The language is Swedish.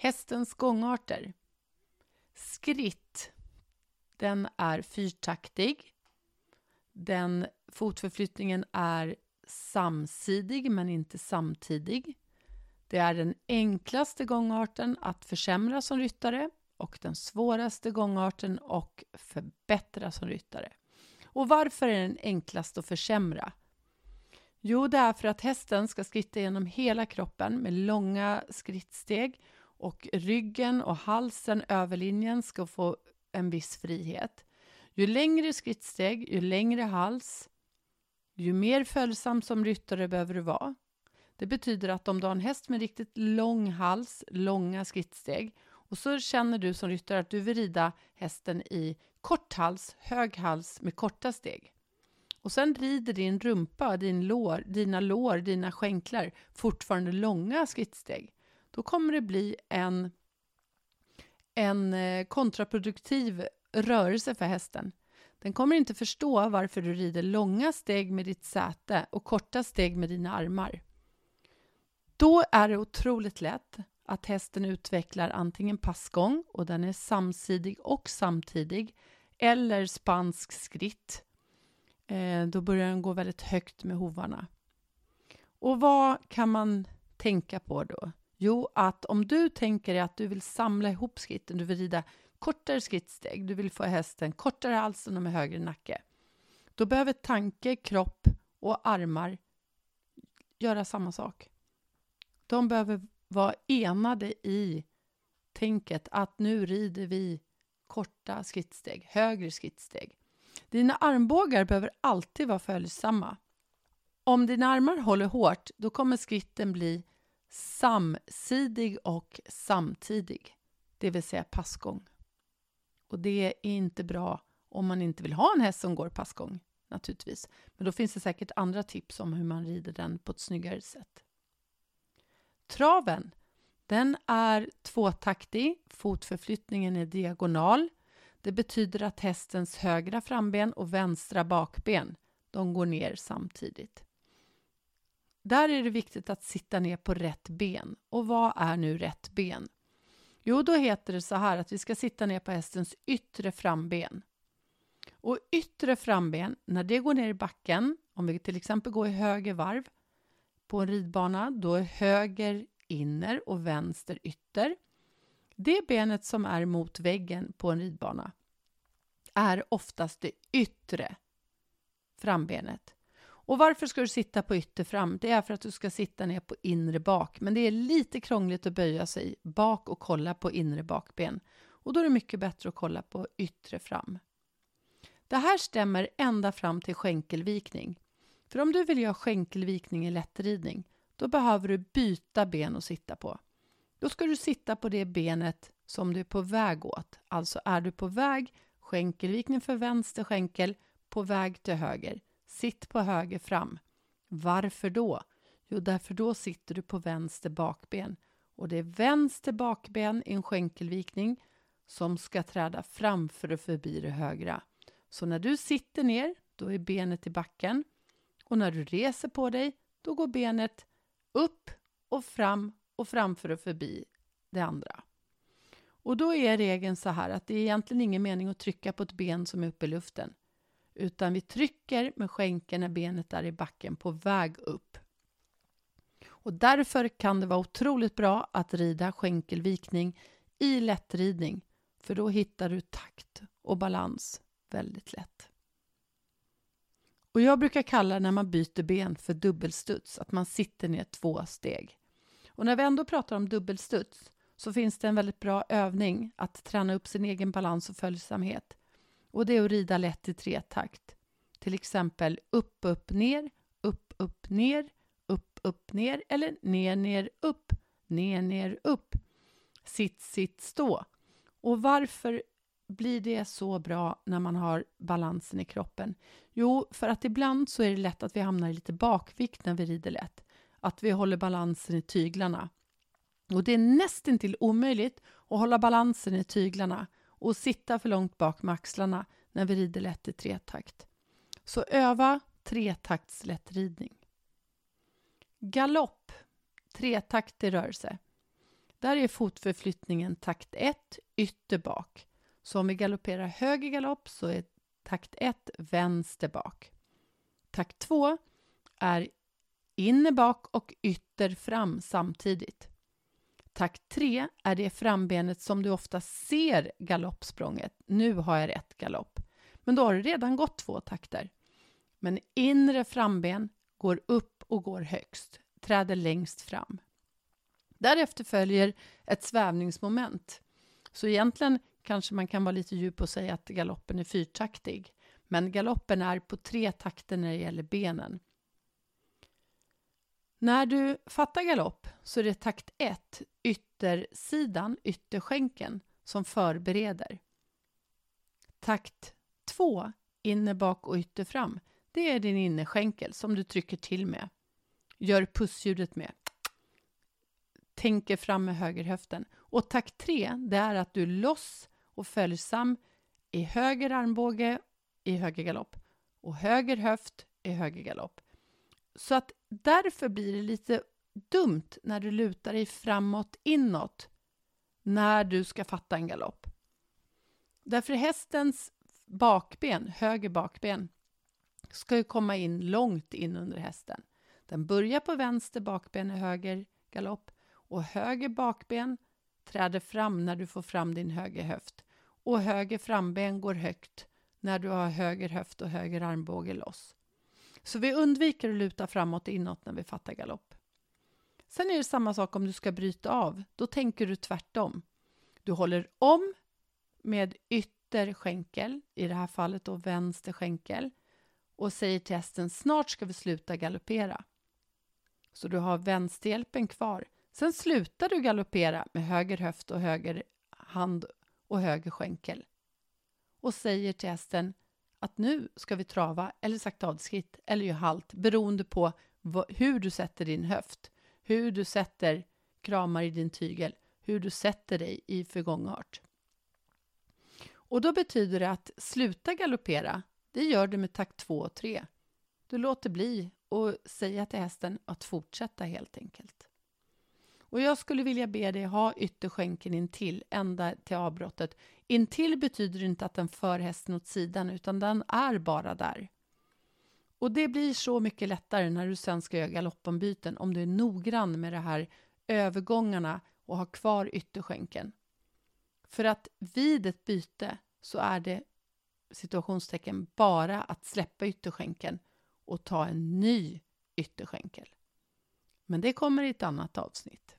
Hästens gångarter. Skritt. Den är fyrtaktig. Den fotförflyttningen är samsidig men inte samtidig. Det är den enklaste gångarten att försämra som ryttare och den svåraste gångarten att förbättra som ryttare. Och varför är den enklast att försämra? Jo, det är för att hästen ska skritta genom hela kroppen med långa skrittsteg och ryggen och halsen överlinjen, ska få en viss frihet. Ju längre skrittsteg, ju längre hals, ju mer följsam som ryttare behöver du vara. Det betyder att om du har en häst med riktigt lång hals, långa skrittsteg och så känner du som ryttare att du vill rida hästen i kort hals, hög hals med korta steg. Och sen rider din rumpa, din lår, dina lår, dina skänklar fortfarande långa skrittsteg. Då kommer det bli en, en eh, kontraproduktiv rörelse för hästen. Den kommer inte förstå varför du rider långa steg med ditt säte och korta steg med dina armar. Då är det otroligt lätt att hästen utvecklar antingen passgång och den är samsidig och samtidig eller spansk skritt. Eh, då börjar den gå väldigt högt med hovarna. Och vad kan man tänka på då? Jo, att om du tänker dig att du vill samla ihop skritten, du vill rida kortare skrittsteg, du vill få hästen kortare halsen och med högre nacke. Då behöver tanke, kropp och armar göra samma sak. De behöver vara enade i tänket att nu rider vi korta skrittsteg, högre skrittsteg. Dina armbågar behöver alltid vara följsamma. Om dina armar håller hårt, då kommer skritten bli samsidig och samtidig, det vill säga passgång. Och det är inte bra om man inte vill ha en häst som går passgång, naturligtvis. Men då finns det säkert andra tips om hur man rider den på ett snyggare sätt. Traven, den är tvåtaktig, fotförflyttningen är diagonal. Det betyder att hästens högra framben och vänstra bakben, de går ner samtidigt. Där är det viktigt att sitta ner på rätt ben. Och vad är nu rätt ben? Jo, då heter det så här att vi ska sitta ner på hästens yttre framben. Och yttre framben, när det går ner i backen, om vi till exempel går i höger varv på en ridbana, då är höger inner och vänster ytter. Det benet som är mot väggen på en ridbana är oftast det yttre frambenet. Och varför ska du sitta på ytter fram? Det är för att du ska sitta ner på inre bak. Men det är lite krångligt att böja sig bak och kolla på inre bakben. Och då är det mycket bättre att kolla på yttre fram. Det här stämmer ända fram till skänkelvikning. För om du vill göra skänkelvikning i lättridning, då behöver du byta ben att sitta på. Då ska du sitta på det benet som du är på väg åt. Alltså är du på väg, skänkelvikning för vänster skänkel, på väg till höger. Sitt på höger fram. Varför då? Jo, därför då sitter du på vänster bakben och det är vänster bakben i en skänkelvikning som ska träda framför och förbi det högra. Så när du sitter ner, då är benet i backen och när du reser på dig, då går benet upp och fram och framför och förbi det andra. Och då är regeln så här att det är egentligen ingen mening att trycka på ett ben som är uppe i luften utan vi trycker med skänken när benet är i backen på väg upp. Och därför kan det vara otroligt bra att rida skänkelvikning i lättridning, för då hittar du takt och balans väldigt lätt. Och jag brukar kalla när man byter ben för dubbelstuds, att man sitter ner två steg. Och när vi ändå pratar om dubbelstuds så finns det en väldigt bra övning att träna upp sin egen balans och följsamhet och det är att rida lätt i tretakt. Till exempel upp, upp, ner, upp, upp, ner, upp, upp, ner eller ner, ner, upp, ner, ner, upp. Sitt, sitt, stå. Och varför blir det så bra när man har balansen i kroppen? Jo, för att ibland så är det lätt att vi hamnar i lite bakvikt när vi rider lätt. Att vi håller balansen i tyglarna. Och det är nästintill omöjligt att hålla balansen i tyglarna och sitta för långt bak med axlarna när vi rider lätt i tretakt. Så öva tretaktslättridning. Galopp, tretaktig rörelse. Där är fotförflyttningen takt 1, ytter bak. Så om vi galopperar höger galopp så är takt 1 vänster bak. Takt 2 är inner bak och ytter fram samtidigt. Takt 3 är det frambenet som du ofta ser galoppsprånget. Nu har jag rätt galopp. Men då har du redan gått två takter. Men inre framben går upp och går högst, träder längst fram. Därefter följer ett svävningsmoment. Så egentligen kanske man kan vara lite djup och säga att galoppen är fyrtaktig. Men galoppen är på tre takter när det gäller benen. När du fattar galopp så är det takt 1, yttersidan, ytterskänken, som förbereder. Takt 2, inner bak och ytter fram, det är din innerskänkel som du trycker till med. Gör pussljudet med. Tänker fram med högerhöften. Och takt 3, det är att du loss och följsam i höger armbåge i höger galopp och höger höft i höger galopp. Så att därför blir det lite dumt när du lutar dig framåt inåt när du ska fatta en galopp. Därför hästens bakben, höger bakben, ska ju komma in långt in under hästen. Den börjar på vänster bakben i höger galopp och höger bakben träder fram när du får fram din höger höft och höger framben går högt när du har höger höft och höger armbåge loss. Så vi undviker att luta framåt och inåt när vi fattar galopp. Sen är det samma sak om du ska bryta av. Då tänker du tvärtom. Du håller om med ytter skänkel, i det här fallet då vänster skänkel, och säger till hästen snart ska vi sluta galoppera. Så du har vänsterhjälpen kvar. Sen slutar du galoppera med höger höft och höger hand och höger skänkel och säger till hästen att nu ska vi trava eller sakta avskritt eller göra halt beroende på hur du sätter din höft, hur du sätter kramar i din tygel, hur du sätter dig i förgångart. Och då betyder det att sluta galoppera, det gör du med takt 2 och 3. Du låter bli och säga till hästen att fortsätta helt enkelt. Och jag skulle vilja be dig ha ytterskänken intill ända till avbrottet. Intill betyder inte att den för hästen åt sidan utan den är bara där. Och det blir så mycket lättare när du sen ska göra galoppombyten om du är noggrann med de här övergångarna och har kvar ytterskänken. För att vid ett byte så är det situationstecken bara att släppa ytterskänken och ta en ny ytterskänkel. Men det kommer i ett annat avsnitt.